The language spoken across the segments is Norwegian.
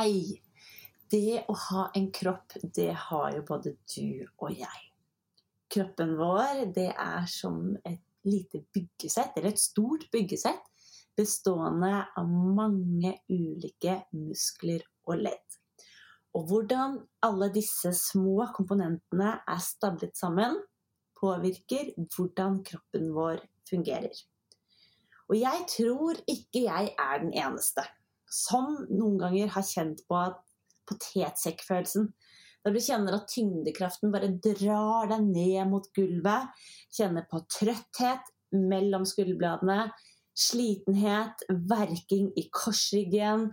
Hei! Det å ha en kropp, det har jo både du og jeg. Kroppen vår, det er som et lite byggesett, eller et stort byggesett, bestående av mange ulike muskler og ledd. Og hvordan alle disse små komponentene er stablet sammen, påvirker hvordan kroppen vår fungerer. Og jeg tror ikke jeg er den eneste som noen ganger har kjent på at potetsekkfølelsen. Da du kjenner at tyngdekraften bare drar deg ned mot gulvet. Kjenner på trøtthet mellom skulderbladene. Slitenhet, verking i korsryggen.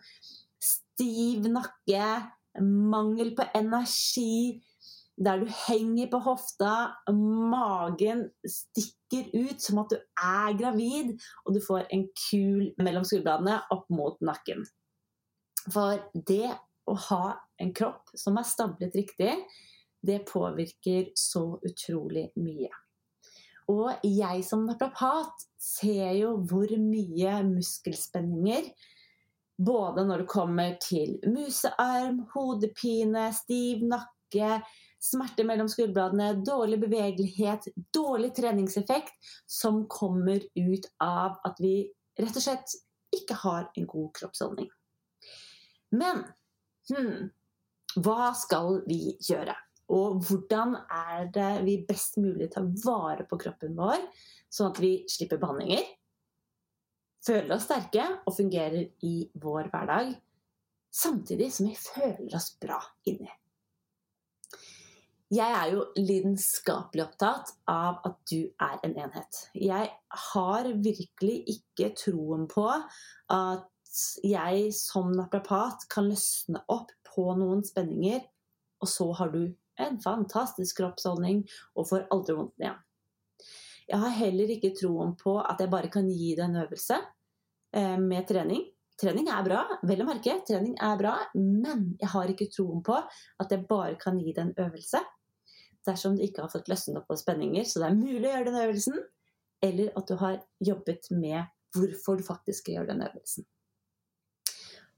Stiv nakke. Mangel på energi. Der du henger på hofta. Magen stikker ut som at du er gravid. Og du får en kul mellom skulderbladene opp mot nakken. For det å ha en kropp som er stablet riktig, det påvirker så utrolig mye. Og jeg som naprapat ser jo hvor mye muskelspenninger både når det kommer til musearm, hodepine, stiv nakke, smerte mellom skulderbladene, dårlig bevegelighet, dårlig treningseffekt, som kommer ut av at vi rett og slett ikke har en god kroppsholdning. Men hmm, hva skal vi gjøre? Og hvordan er det vi best mulig tar vare på kroppen vår, sånn at vi slipper behandlinger, føler oss sterke og fungerer i vår hverdag, samtidig som vi føler oss bra inni? Jeg er jo lidenskapelig opptatt av at du er en enhet. Jeg har virkelig ikke troen på at jeg som naprapat kan løsne opp på noen spenninger, og så har du en fantastisk kroppsholdning og får aldri vondt igjen. Jeg har heller ikke troen på at jeg bare kan gi deg en øvelse eh, med trening. Trening er bra, vel å merke, trening er bra, men jeg har ikke troen på at jeg bare kan gi deg en øvelse dersom du ikke har fått løsnet opp på spenninger, så det er mulig å gjøre den øvelsen, eller at du har jobbet med hvorfor du faktisk skal gjøre den øvelsen.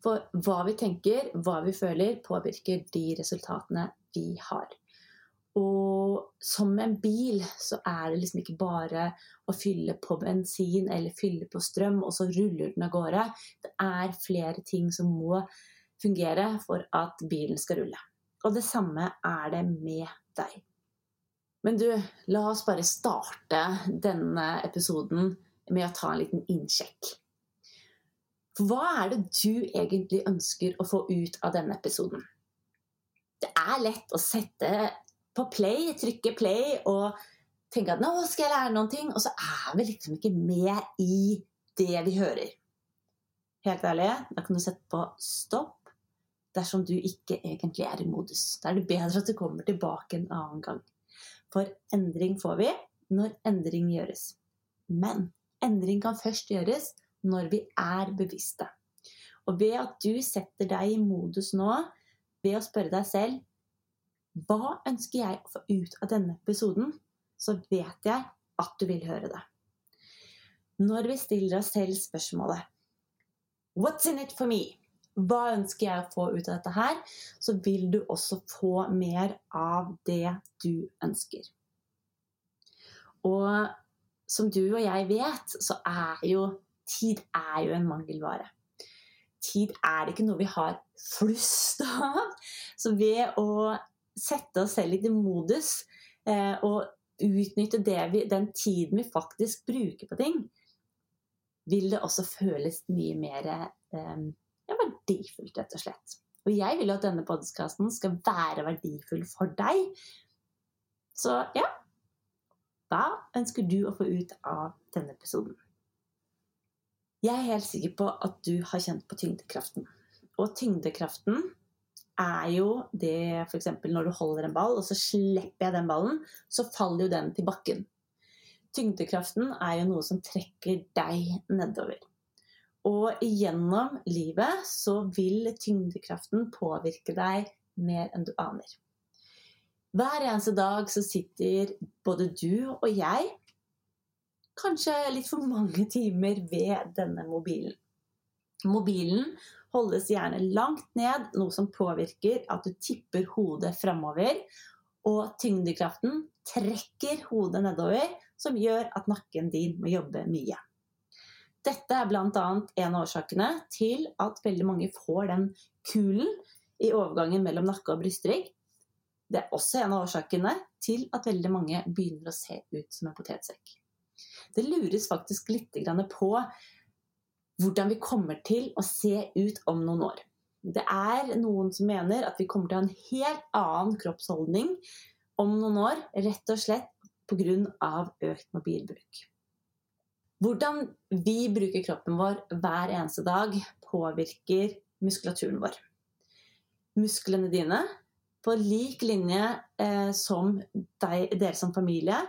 For hva vi tenker, hva vi føler, påvirker de resultatene vi har. Og som en bil så er det liksom ikke bare å fylle på bensin eller fylle på strøm, og så ruller den av gårde. Det er flere ting som må fungere for at bilen skal rulle. Og det samme er det med deg. Men du, la oss bare starte denne episoden med å ta en liten innsjekk. Hva er det du egentlig ønsker å få ut av denne episoden? Det er lett å sette på play, trykke play og tenke at nå skal jeg lære noen ting, og så er vi liksom ikke med i det vi hører. Helt ærlig, da kan du sette på stopp dersom du ikke egentlig er i modus. Da er det bedre at du kommer tilbake en annen gang. For endring får vi når endring gjøres. Men endring kan først gjøres når vi er bevisste. Og ved at du setter deg i modus nå, ved å spørre deg selv hva ønsker jeg å få ut av denne episoden, så vet jeg at du vil høre det. Når vi stiller oss selv spørsmålet What's in it for me? Hva ønsker jeg å få ut av dette her? Så vil du også få mer av det du ønsker. Og som du og jeg vet, så er jo tid er jo en mangelvare. Tid er ikke noe vi har flust av. Så ved å sette oss selv litt i modus eh, og utnytte vi, den tiden vi faktisk bruker på ting, vil det også føles mye mer eh, verdifullt, rett og slett. Og jeg vil jo at denne podkasten skal være verdifull for deg. Så ja Hva ønsker du å få ut av denne episoden? Jeg er helt sikker på at du har kjent på tyngdekraften. Og tyngdekraften er jo det f.eks. når du holder en ball, og så slipper jeg den ballen, så faller jo den til bakken. Tyngdekraften er jo noe som trekker deg nedover. Og gjennom livet så vil tyngdekraften påvirke deg mer enn du aner. Hver eneste dag så sitter både du og jeg kanskje litt for mange timer ved denne mobilen. Mobilen holdes gjerne langt ned, noe som påvirker at du tipper hodet framover. Og tyngdekraften trekker hodet nedover, som gjør at nakken din må jobbe mye. Dette er bl.a. en av årsakene til at veldig mange får den kulen i overgangen mellom nakke og brystrygg. Det er også en av årsakene til at veldig mange begynner å se ut som en potetsekk. Det lures faktisk litt på hvordan vi kommer til å se ut om noen år. Det er noen som mener at vi kommer til å ha en helt annen kroppsholdning om noen år, rett og slett pga. økt mobilbruk. Hvordan vi bruker kroppen vår hver eneste dag, påvirker muskulaturen vår. Musklene dine, på lik linje eh, som deg, dere som familie,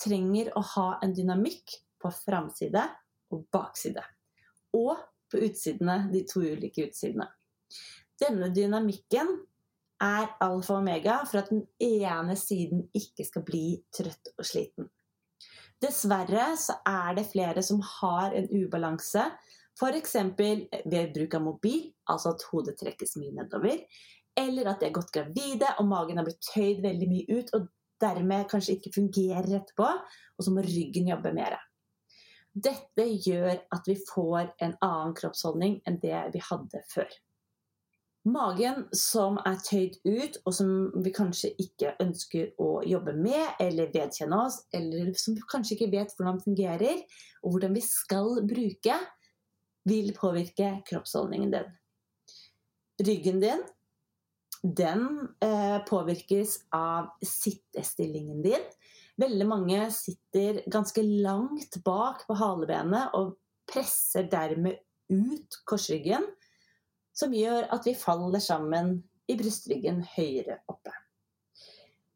trenger å ha en dynamikk på framside og bakside. Og på utsidene, de to ulike utsidene. Denne dynamikken er alfa og omega for at den ene siden ikke skal bli trøtt og sliten. Dessverre så er det flere som har en ubalanse, f.eks. ved bruk av mobil, altså at hodet trekkes mye nedover, eller at de er godt gravide og magen har blitt tøyd veldig mye ut og dermed kanskje ikke fungerer etterpå, og så må ryggen jobbe mer. Dette gjør at vi får en annen kroppsholdning enn det vi hadde før. Magen som er tøyd ut, og som vi kanskje ikke ønsker å jobbe med eller vedkjenne oss, eller som vi kanskje ikke vet hvordan fungerer, og hvordan vi skal bruke, vil påvirke kroppsholdningen din. Ryggen din den eh, påvirkes av sittestillingen din. Veldig mange sitter ganske langt bak på halebenet og presser dermed ut korsryggen, som gjør at vi faller sammen i brystryggen høyere oppe.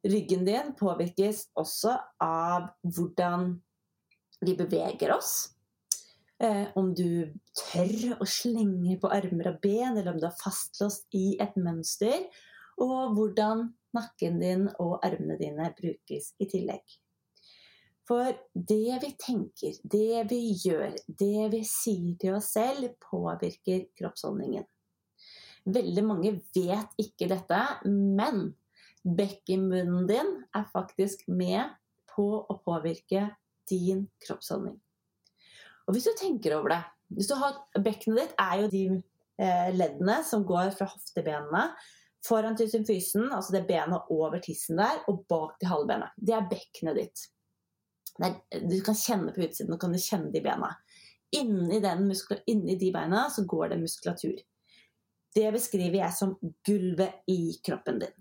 Ryggen din påvirkes også av hvordan vi beveger oss. Eh, om du tør å slenge på armer og ben, eller om du er fastlåst i et mønster. Og hvordan nakken din og armene dine brukes i tillegg. For det vi tenker, det vi gjør, det vi sier til oss selv, påvirker kroppsholdningen. Veldig mange vet ikke dette, men bekkenbunnen din er faktisk med på å påvirke din kroppsholdning. Og hvis du tenker over det hvis du har, Bekkenet ditt er jo de eh, leddene som går fra hoftebenene foran til symfysen, altså det benet over tissen der, og bak til halvbenet. Det er bekkenet ditt. Er, du kan kjenne på utsiden, og kan du kjenne de bena. Inni, inni de beina så går det muskulatur. Det beskriver jeg som gulvet i kroppen din.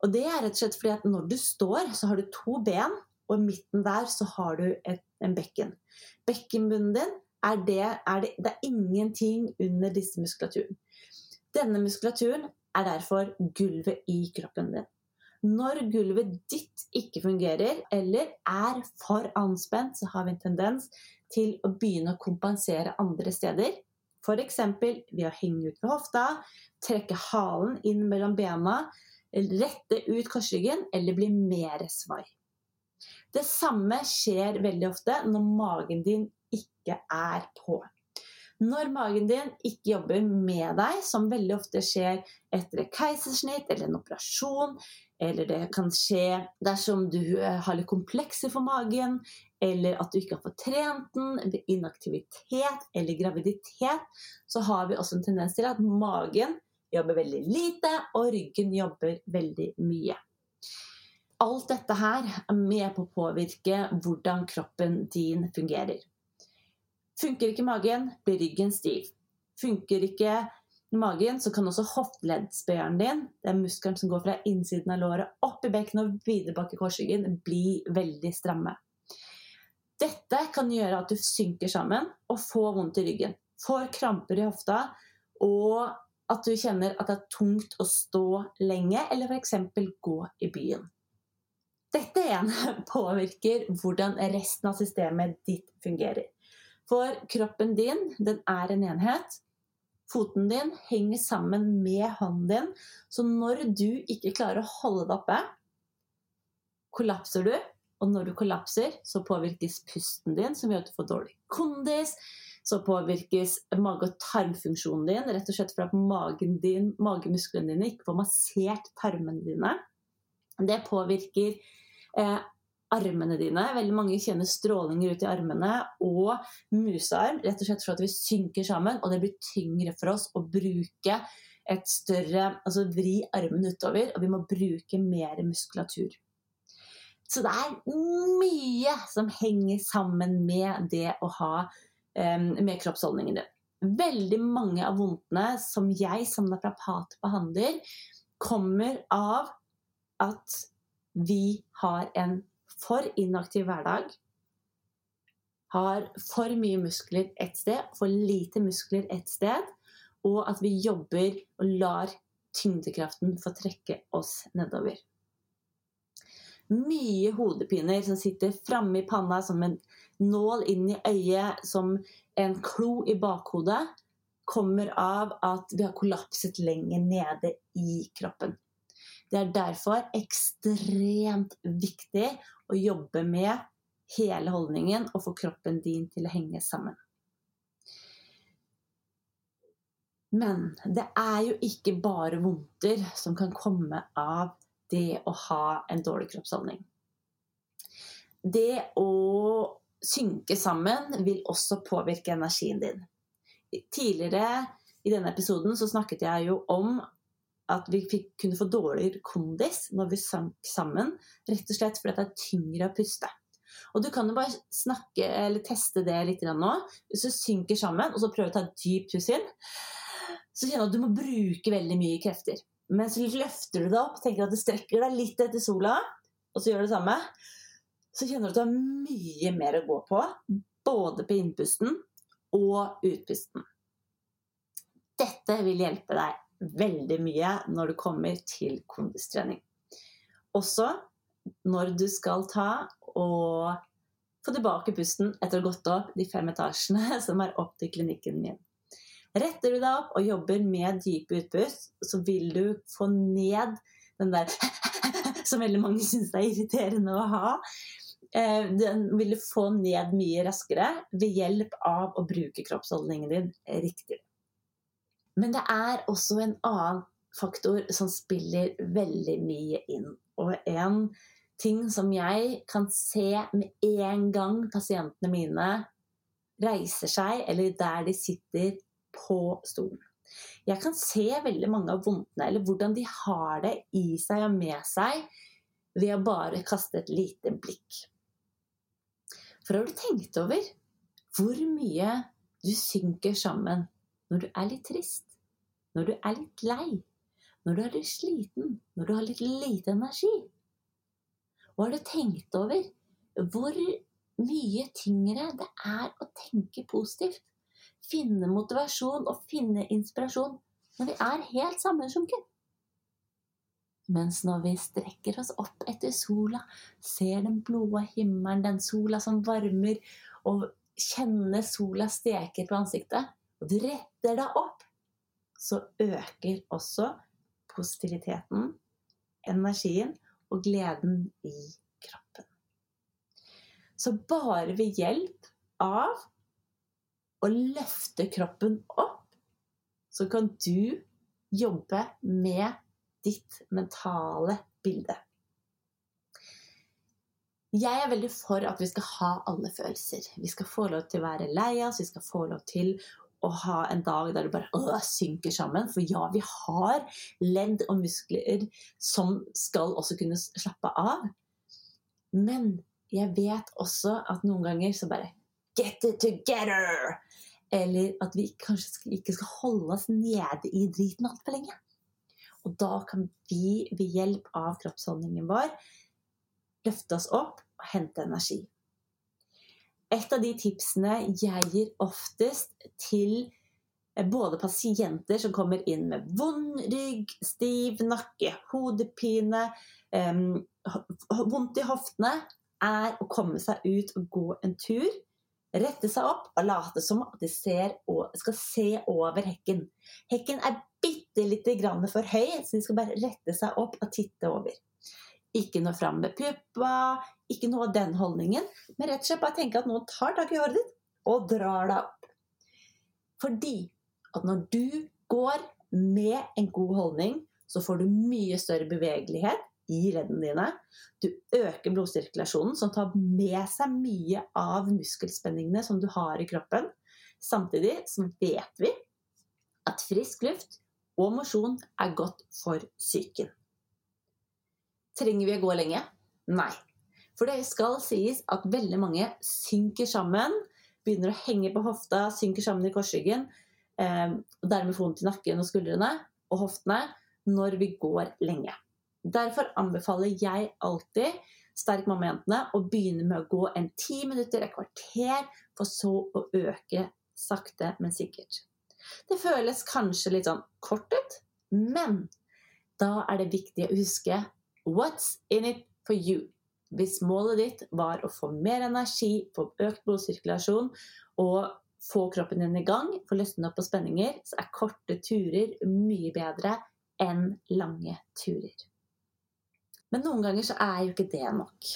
Og det er rett og slett fordi at når du står, så har du to ben, og i midten der så har du et, en bekken. Bekkenbunnen din er det, er det, det er ingenting under disse muskulaturen. Denne muskulaturen er derfor gulvet i kroppen din. Når gulvet ditt ikke fungerer, eller er for anspent, så har vi en tendens til å begynne å kompensere andre steder. F.eks. ved å henge ut ved hofta, trekke halen inn mellom bena, rette ut korsryggen eller bli mer svai. Det samme skjer veldig ofte når magen din ikke er på. Når magen din ikke jobber med deg, som veldig ofte skjer etter et keisersnitt eller en operasjon, eller det kan skje dersom du eh, har litt komplekser for magen, eller at du ikke har fått trent den, ved inaktivitet eller graviditet, så har vi også en tendens til at magen jobber veldig lite, og ryggen jobber veldig mye. Alt dette her er med på å påvirke hvordan kroppen din fungerer. Funker ikke magen, blir ryggen stiv. Funker ikke magen, så kan også hofteleddsbøyeren din, det er muskelen som går fra innsiden av låret opp i bekkenet og videre bak i korsryggen, bli veldig stramme. Dette kan gjøre at du synker sammen og får vondt i ryggen. Får kramper i hofta, og at du kjenner at det er tungt å stå lenge, eller f.eks. gå i byen. Dette igjen påvirker hvordan resten av systemet ditt fungerer. For kroppen din, den er en enhet. Foten din henger sammen med hånden din. Så når du ikke klarer å holde det oppe, kollapser du. Og når du kollapser, så påvirkes pusten din, som gjør at du får dårlig kondis, så påvirkes mage- og tarmfunksjonen din, rett og slett for at magen din, magemusklene dine ikke får massert tarmene dine. Det påvirker eh, armene dine. Veldig mange kjenner strålinger ut i armene og musearm, rett og slett for at vi synker sammen, og det blir tyngre for oss å bruke et større Altså vri armen utover, og vi må bruke mer muskulatur. Så det er mye som henger sammen med det å ha med kroppsholdningen din. Veldig mange av vondtene som jeg som naprapat behandler, kommer av at vi har en for inaktiv hverdag, har for mye muskler ett sted, for lite muskler ett sted, og at vi jobber og lar tyngdekraften få trekke oss nedover. Mye hodepiner som sitter framme i panna som en nål inn i øyet, som en klo i bakhodet, kommer av at vi har kollapset lenger nede i kroppen. Det er derfor ekstremt viktig å jobbe med hele holdningen og få kroppen din til å henge sammen. Men det er jo ikke bare vondter som kan komme av det å ha en dårlig kroppsholdning. Det å synke sammen vil også påvirke energien din. Tidligere i denne episoden så snakket jeg jo om at vi fikk, kunne få dårligere kondis når vi sank sammen. Rett og slett fordi det er tyngre å puste. Og du kan jo bare snakke eller teste det litt nå. Hvis du synker sammen, og så prøver å ta et dypt pust inn, så kjenner du at du må bruke veldig mye krefter. Men så løfter du deg opp, tenker at du strekker deg litt etter sola, og så gjør du det samme. Så kjenner du at du har mye mer å gå på, både på innpusten og utpusten. Dette vil hjelpe deg veldig mye når det kommer til kondistrening. Også når du skal ta og få tilbake pusten etter å ha gått opp de fem etasjene som er opp til klinikken min. Retter du deg opp og jobber med dype utpust, så vil du få ned den der som veldig mange syns er irriterende å ha. Eh, den vil du få ned mye raskere ved hjelp av å bruke kroppsholdningen din riktig. Men det er også en annen faktor som spiller veldig mye inn. Og en ting som jeg kan se med en gang pasientene mine reiser seg, eller der de sitter på stolen. Jeg kan se veldig mange av vondtene, eller hvordan de har det i seg og med seg, ved å bare kaste et lite blikk. For har du tenkt over hvor mye du synker sammen når du er litt trist, når du er litt lei, når du er litt sliten, når du har litt lite energi? Og har du tenkt over hvor mye tyngre det er å tenke positivt? Finne motivasjon og finne inspirasjon når vi er helt sammensunket? Mens når vi strekker oss opp etter sola, ser den blå himmelen, den sola som varmer, og kjenner sola steker på ansiktet, og du retter deg opp, så øker også positiviteten, energien og gleden i kroppen. Så bare ved hjelp av å løfte kroppen opp, så kan du jobbe med ditt mentale bilde. Jeg er veldig for at vi skal ha alle følelser. Vi skal få lov til å være lei oss, vi skal få lov til å ha en dag der det bare øh, synker sammen. For ja, vi har ledd og muskler som skal også kunne slappe av. Men jeg vet også at noen ganger så bare Get it together! Eller at vi kanskje ikke skal holde oss nede i driten altfor lenge. Og da kan vi ved hjelp av kroppsholdningen vår løfte oss opp og hente energi. Et av de tipsene jeg gir oftest til eh, både pasienter som kommer inn med vond rygg, stiv nakke, hodepine, um, vondt i hoftene, er å komme seg ut og gå en tur. Rette seg opp og late som at de ser skal se over hekken. Hekken er bitte lite grann for høy, så de skal bare rette seg opp og titte over. Ikke noe fram med puppa, ikke noe av den holdningen, men rett og slett bare tenke at noen tar tak i håret ditt og drar deg opp. Fordi at når du går med en god holdning, så får du mye større bevegelighet i leddene dine. Du øker blodsirkulasjonen, som tar med seg mye av muskelspenningene som du har i kroppen. Samtidig så vet vi at frisk luft og mosjon er godt for psyken. Trenger vi å gå lenge? Nei. For det skal sies at veldig mange synker sammen, begynner å henge på hofta, synker sammen i korsryggen, eh, og dermed får vondt i nakken og skuldrene og hoftene når vi går lenge. Derfor anbefaler jeg alltid sterk mamma-jentene å begynne med å gå en ti minutter, et kvarter, for så å øke sakte, men sikkert. Det føles kanskje litt sånn kort ut, men da er det viktig å huske what's in it for you. Hvis målet ditt var å få mer energi, få økt blodsirkulasjon og få kroppen din i gang, få løsnet opp på spenninger, så er korte turer mye bedre enn lange turer. Men noen ganger så er jo ikke det nok.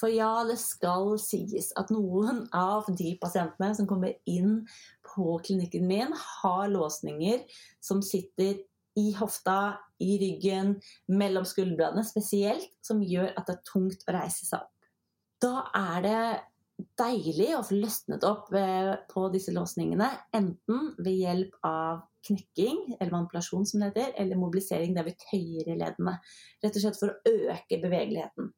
For ja, det skal sies at noen av de pasientene som kommer inn på klinikken min, har låsninger som sitter i hofta, i ryggen, mellom skulderbladene spesielt, som gjør at det er tungt å reise seg opp. Da er det deilig å få løsnet opp eh, på disse låsningene, enten ved hjelp av knekking, eller manipulasjon som det heter, eller mobilisering der vi tøyer i leddene. Rett og slett for å øke bevegeligheten.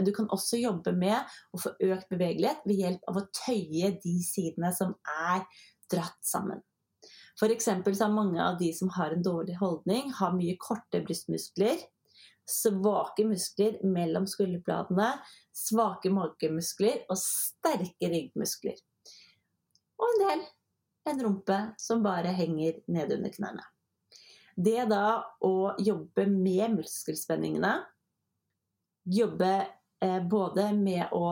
Du kan også jobbe med å få økt bevegelighet ved hjelp av å tøye de sidene som er dratt sammen. F.eks. så har mange av de som har en dårlig holdning, har mye korte brystmuskler, svake muskler mellom skulderbladene, svake magemuskler og sterke ryggmuskler. Og en del en rumpe som bare henger ned under knærne. Det da å jobbe med muskelspenningene, jobbe eh, både med å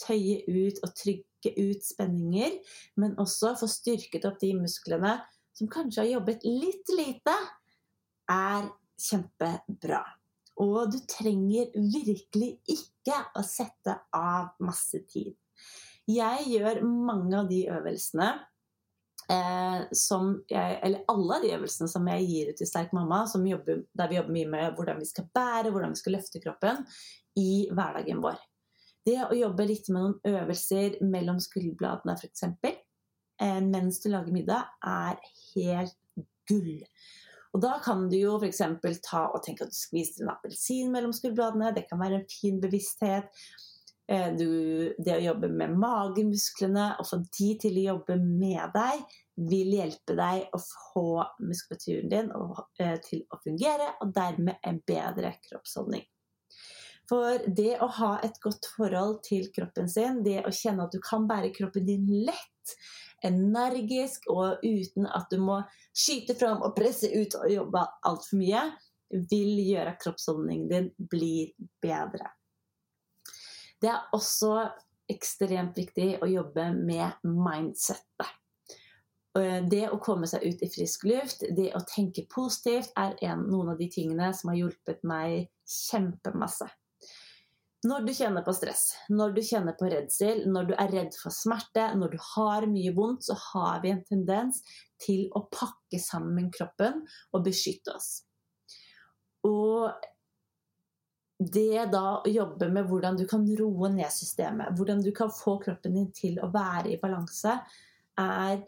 tøye ut og trygge ut spenninger, men også få styrket opp de musklene som kanskje har jobbet litt lite, er kjempebra. Og du trenger virkelig ikke å sette av masse tid. Jeg gjør mange av de øvelsene eh, som jeg, Eller alle av de øvelsene som jeg gir ut til Sterk mamma, jobber, der vi jobber mye med hvordan vi skal bære, hvordan vi skal løfte kroppen, i hverdagen vår. Det å jobbe litt med noen øvelser mellom skulderbladene f.eks. Eh, mens du lager middag, er helt gull. Og da kan du jo f.eks. ta og tenke at du skviser en appelsin mellom skulderbladene. Det kan være en fin bevissthet. Eh, du, det å jobbe med magemusklene og få de til å jobbe med deg, vil hjelpe deg å få muskulaturen din eh, til å fungere, og dermed en bedre kroppsholdning. For det å ha et godt forhold til kroppen sin, det å kjenne at du kan bære kroppen din lett, energisk og uten at du må skyte fram og presse ut og jobbe altfor mye, vil gjøre at kroppsholdningen din blir bedre. Det er også ekstremt viktig å jobbe med mindsettet. Det å komme seg ut i frisk luft, det å tenke positivt, er en, noen av de tingene som har hjulpet meg kjempemasse. Når du kjenner på stress, når du kjenner på redsel, når du er redd for smerte, når du har mye vondt, så har vi en tendens til å pakke sammen kroppen og beskytte oss. Og det da å jobbe med hvordan du kan roe ned systemet, hvordan du kan få kroppen din til å være i balanse, er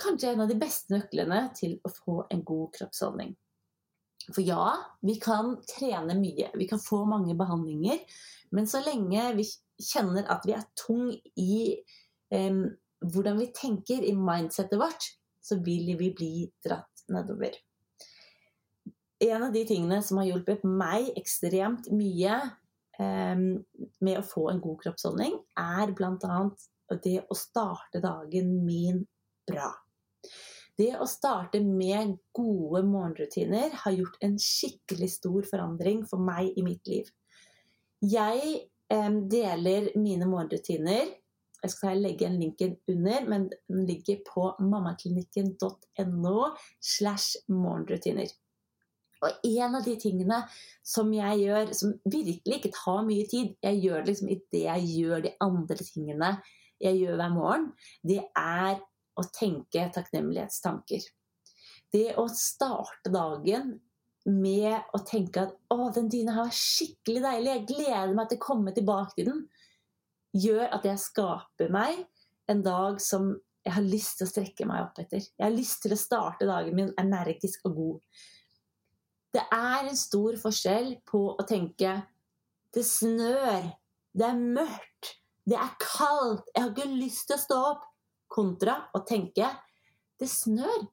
kanskje en av de beste nøklene til å få en god kroppsholdning. For ja, vi kan trene mye, vi kan få mange behandlinger, men så lenge vi kjenner at vi er tung i um, hvordan vi tenker, i mindsettet vårt, så vil vi bli dratt nedover. En av de tingene som har hjulpet meg ekstremt mye um, med å få en god kroppsholdning, er bl.a. det å starte dagen min bra. Det å starte med gode morgenrutiner har gjort en skikkelig stor forandring for meg i mitt liv. Jeg deler mine morgenrutiner. Jeg skal legge en linken under, men den ligger på mammaklinikken.no slash morgenrutiner. Og en av de tingene som jeg gjør, som virkelig ikke tar mye tid Jeg gjør det liksom idet jeg gjør de andre tingene jeg gjør hver morgen. Det er å tenke takknemlighetstanker. Det å starte dagen med å tenke at 'Å, den dyna her var skikkelig deilig. Jeg gleder meg til å komme tilbake til den', gjør at jeg skaper meg en dag som jeg har lyst til å strekke meg opp etter. Jeg har lyst til å starte dagen min energisk og god. Det er en stor forskjell på å tenke det snør, det er mørkt, det er kaldt, jeg har ikke lyst til å stå opp, kontra å tenke det snør.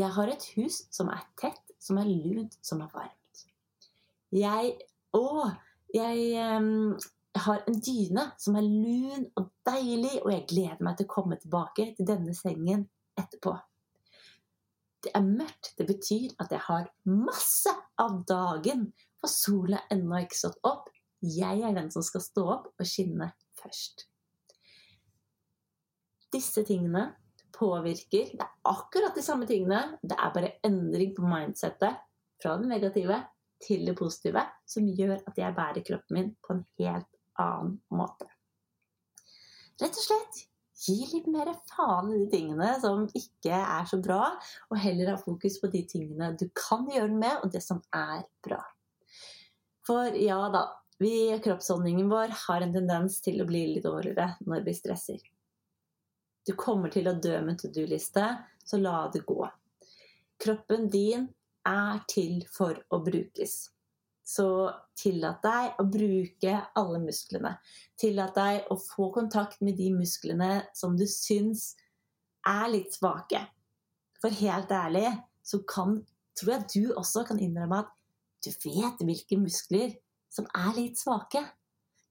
Jeg har et hus som er tett, som er lunt, som er varmt. Jeg Å, jeg um, har en dyne som er lun og deilig, og jeg gleder meg til å komme tilbake til denne sengen etterpå. Det er mørkt. Det betyr at jeg har masse av dagen, for sola er ennå ikke stått opp. Jeg er den som skal stå opp og skinne først. Disse tingene påvirker Det er akkurat de samme tingene. Det er bare endring på mindsettet fra det negative til det positive som gjør at jeg bærer kroppen min på en helt annen måte. Rett og slett gi litt mer faen i de tingene som ikke er så bra, og heller ha fokus på de tingene du kan gjøre noe med, og det som er bra. For ja da, vi, kroppsholdningen vår har en tendens til å bli litt dårligere når vi stresser. Du kommer til å dø med to do-liste, så la det gå. Kroppen din er til for å brukes. Så tillat deg å bruke alle musklene. Tillat deg å få kontakt med de musklene som du syns er litt svake. For helt ærlig så kan, tror jeg du også kan innrømme at du vet hvilke muskler som er litt svake.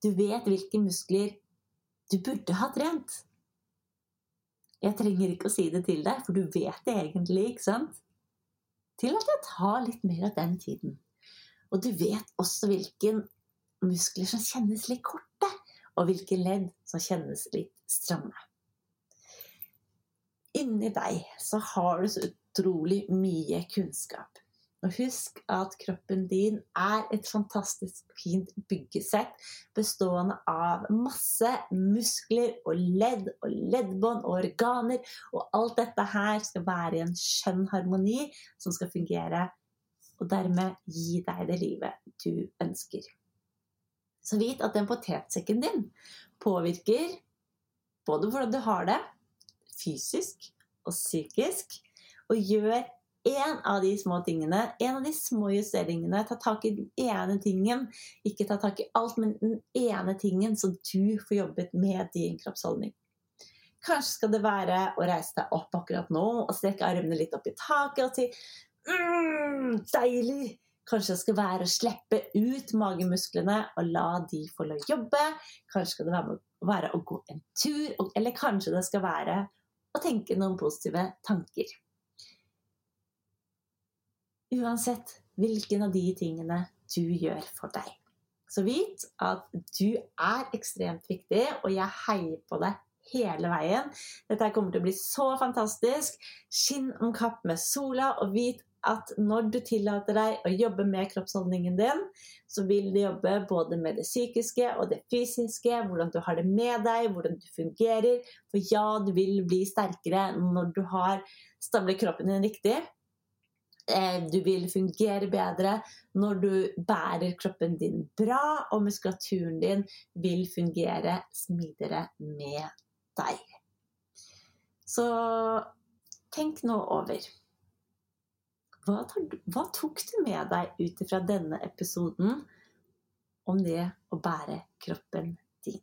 Du vet hvilke muskler du burde ha trent. Jeg trenger ikke å si det til deg, for du vet det egentlig, ikke sant? Til at jeg tar litt mer av den tiden. Og du vet også hvilke muskler som kjennes litt korte, og hvilke ledd som kjennes litt stramme. Inni deg så har du så utrolig mye kunnskap. Og husk at kroppen din er et fantastisk fint byggesett bestående av masse muskler og ledd og leddbånd og organer. Og alt dette her skal være i en skjønn harmoni som skal fungere og dermed gi deg det livet du ønsker. Så vit at den potetsekken din påvirker både hvordan du har det fysisk og psykisk, og gjør en av de små tingene, en av de små justeringene. Ta tak i den ene tingen. Ikke ta tak i alt, men den ene tingen, så du får jobbet med din kroppsholdning. Kanskje skal det være å reise deg opp akkurat nå og strekke armene litt opp i taket og si mm, deilig! Kanskje det skal være å slippe ut magemusklene og la de få lov å jobbe. Kanskje skal det være, være å gå en tur, eller kanskje det skal være å tenke noen positive tanker. Uansett hvilken av de tingene du gjør for deg. Så vit at du er ekstremt viktig, og jeg heier på deg hele veien. Dette kommer til å bli så fantastisk. Skinn om kapp med sola, og vit at når du tillater deg å jobbe med kroppsholdningen din, så vil du jobbe både med det psykiske og det fysiske, hvordan du har det med deg, hvordan du fungerer. For ja, du vil bli sterkere når du har stablet kroppen din riktig. Eh, du vil fungere bedre når du bærer kroppen din bra, og muskulaturen din vil fungere smidigere med deg. Så tenk nå over hva, hva tok du med deg ut fra denne episoden om det å bære kroppen din?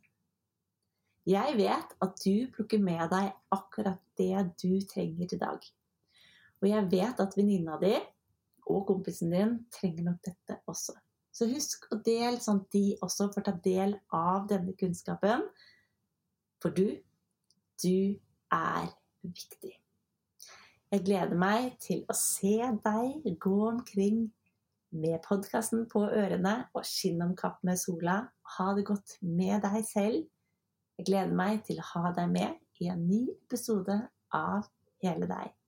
Jeg vet at du plukker med deg akkurat det du trenger i dag. Og jeg vet at venninna di og kompisen din trenger nok dette også. Så husk å dele sånn at de også får ta del av denne kunnskapen. For du, du er viktig. Jeg gleder meg til å se deg gå omkring med podkasten på ørene og skinne om kapp med sola. Ha det godt med deg selv. Jeg gleder meg til å ha deg med i en ny episode av Hele deg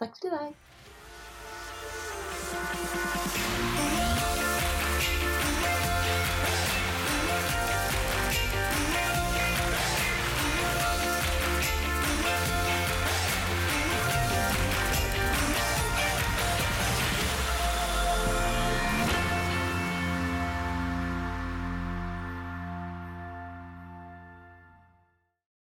Tack för!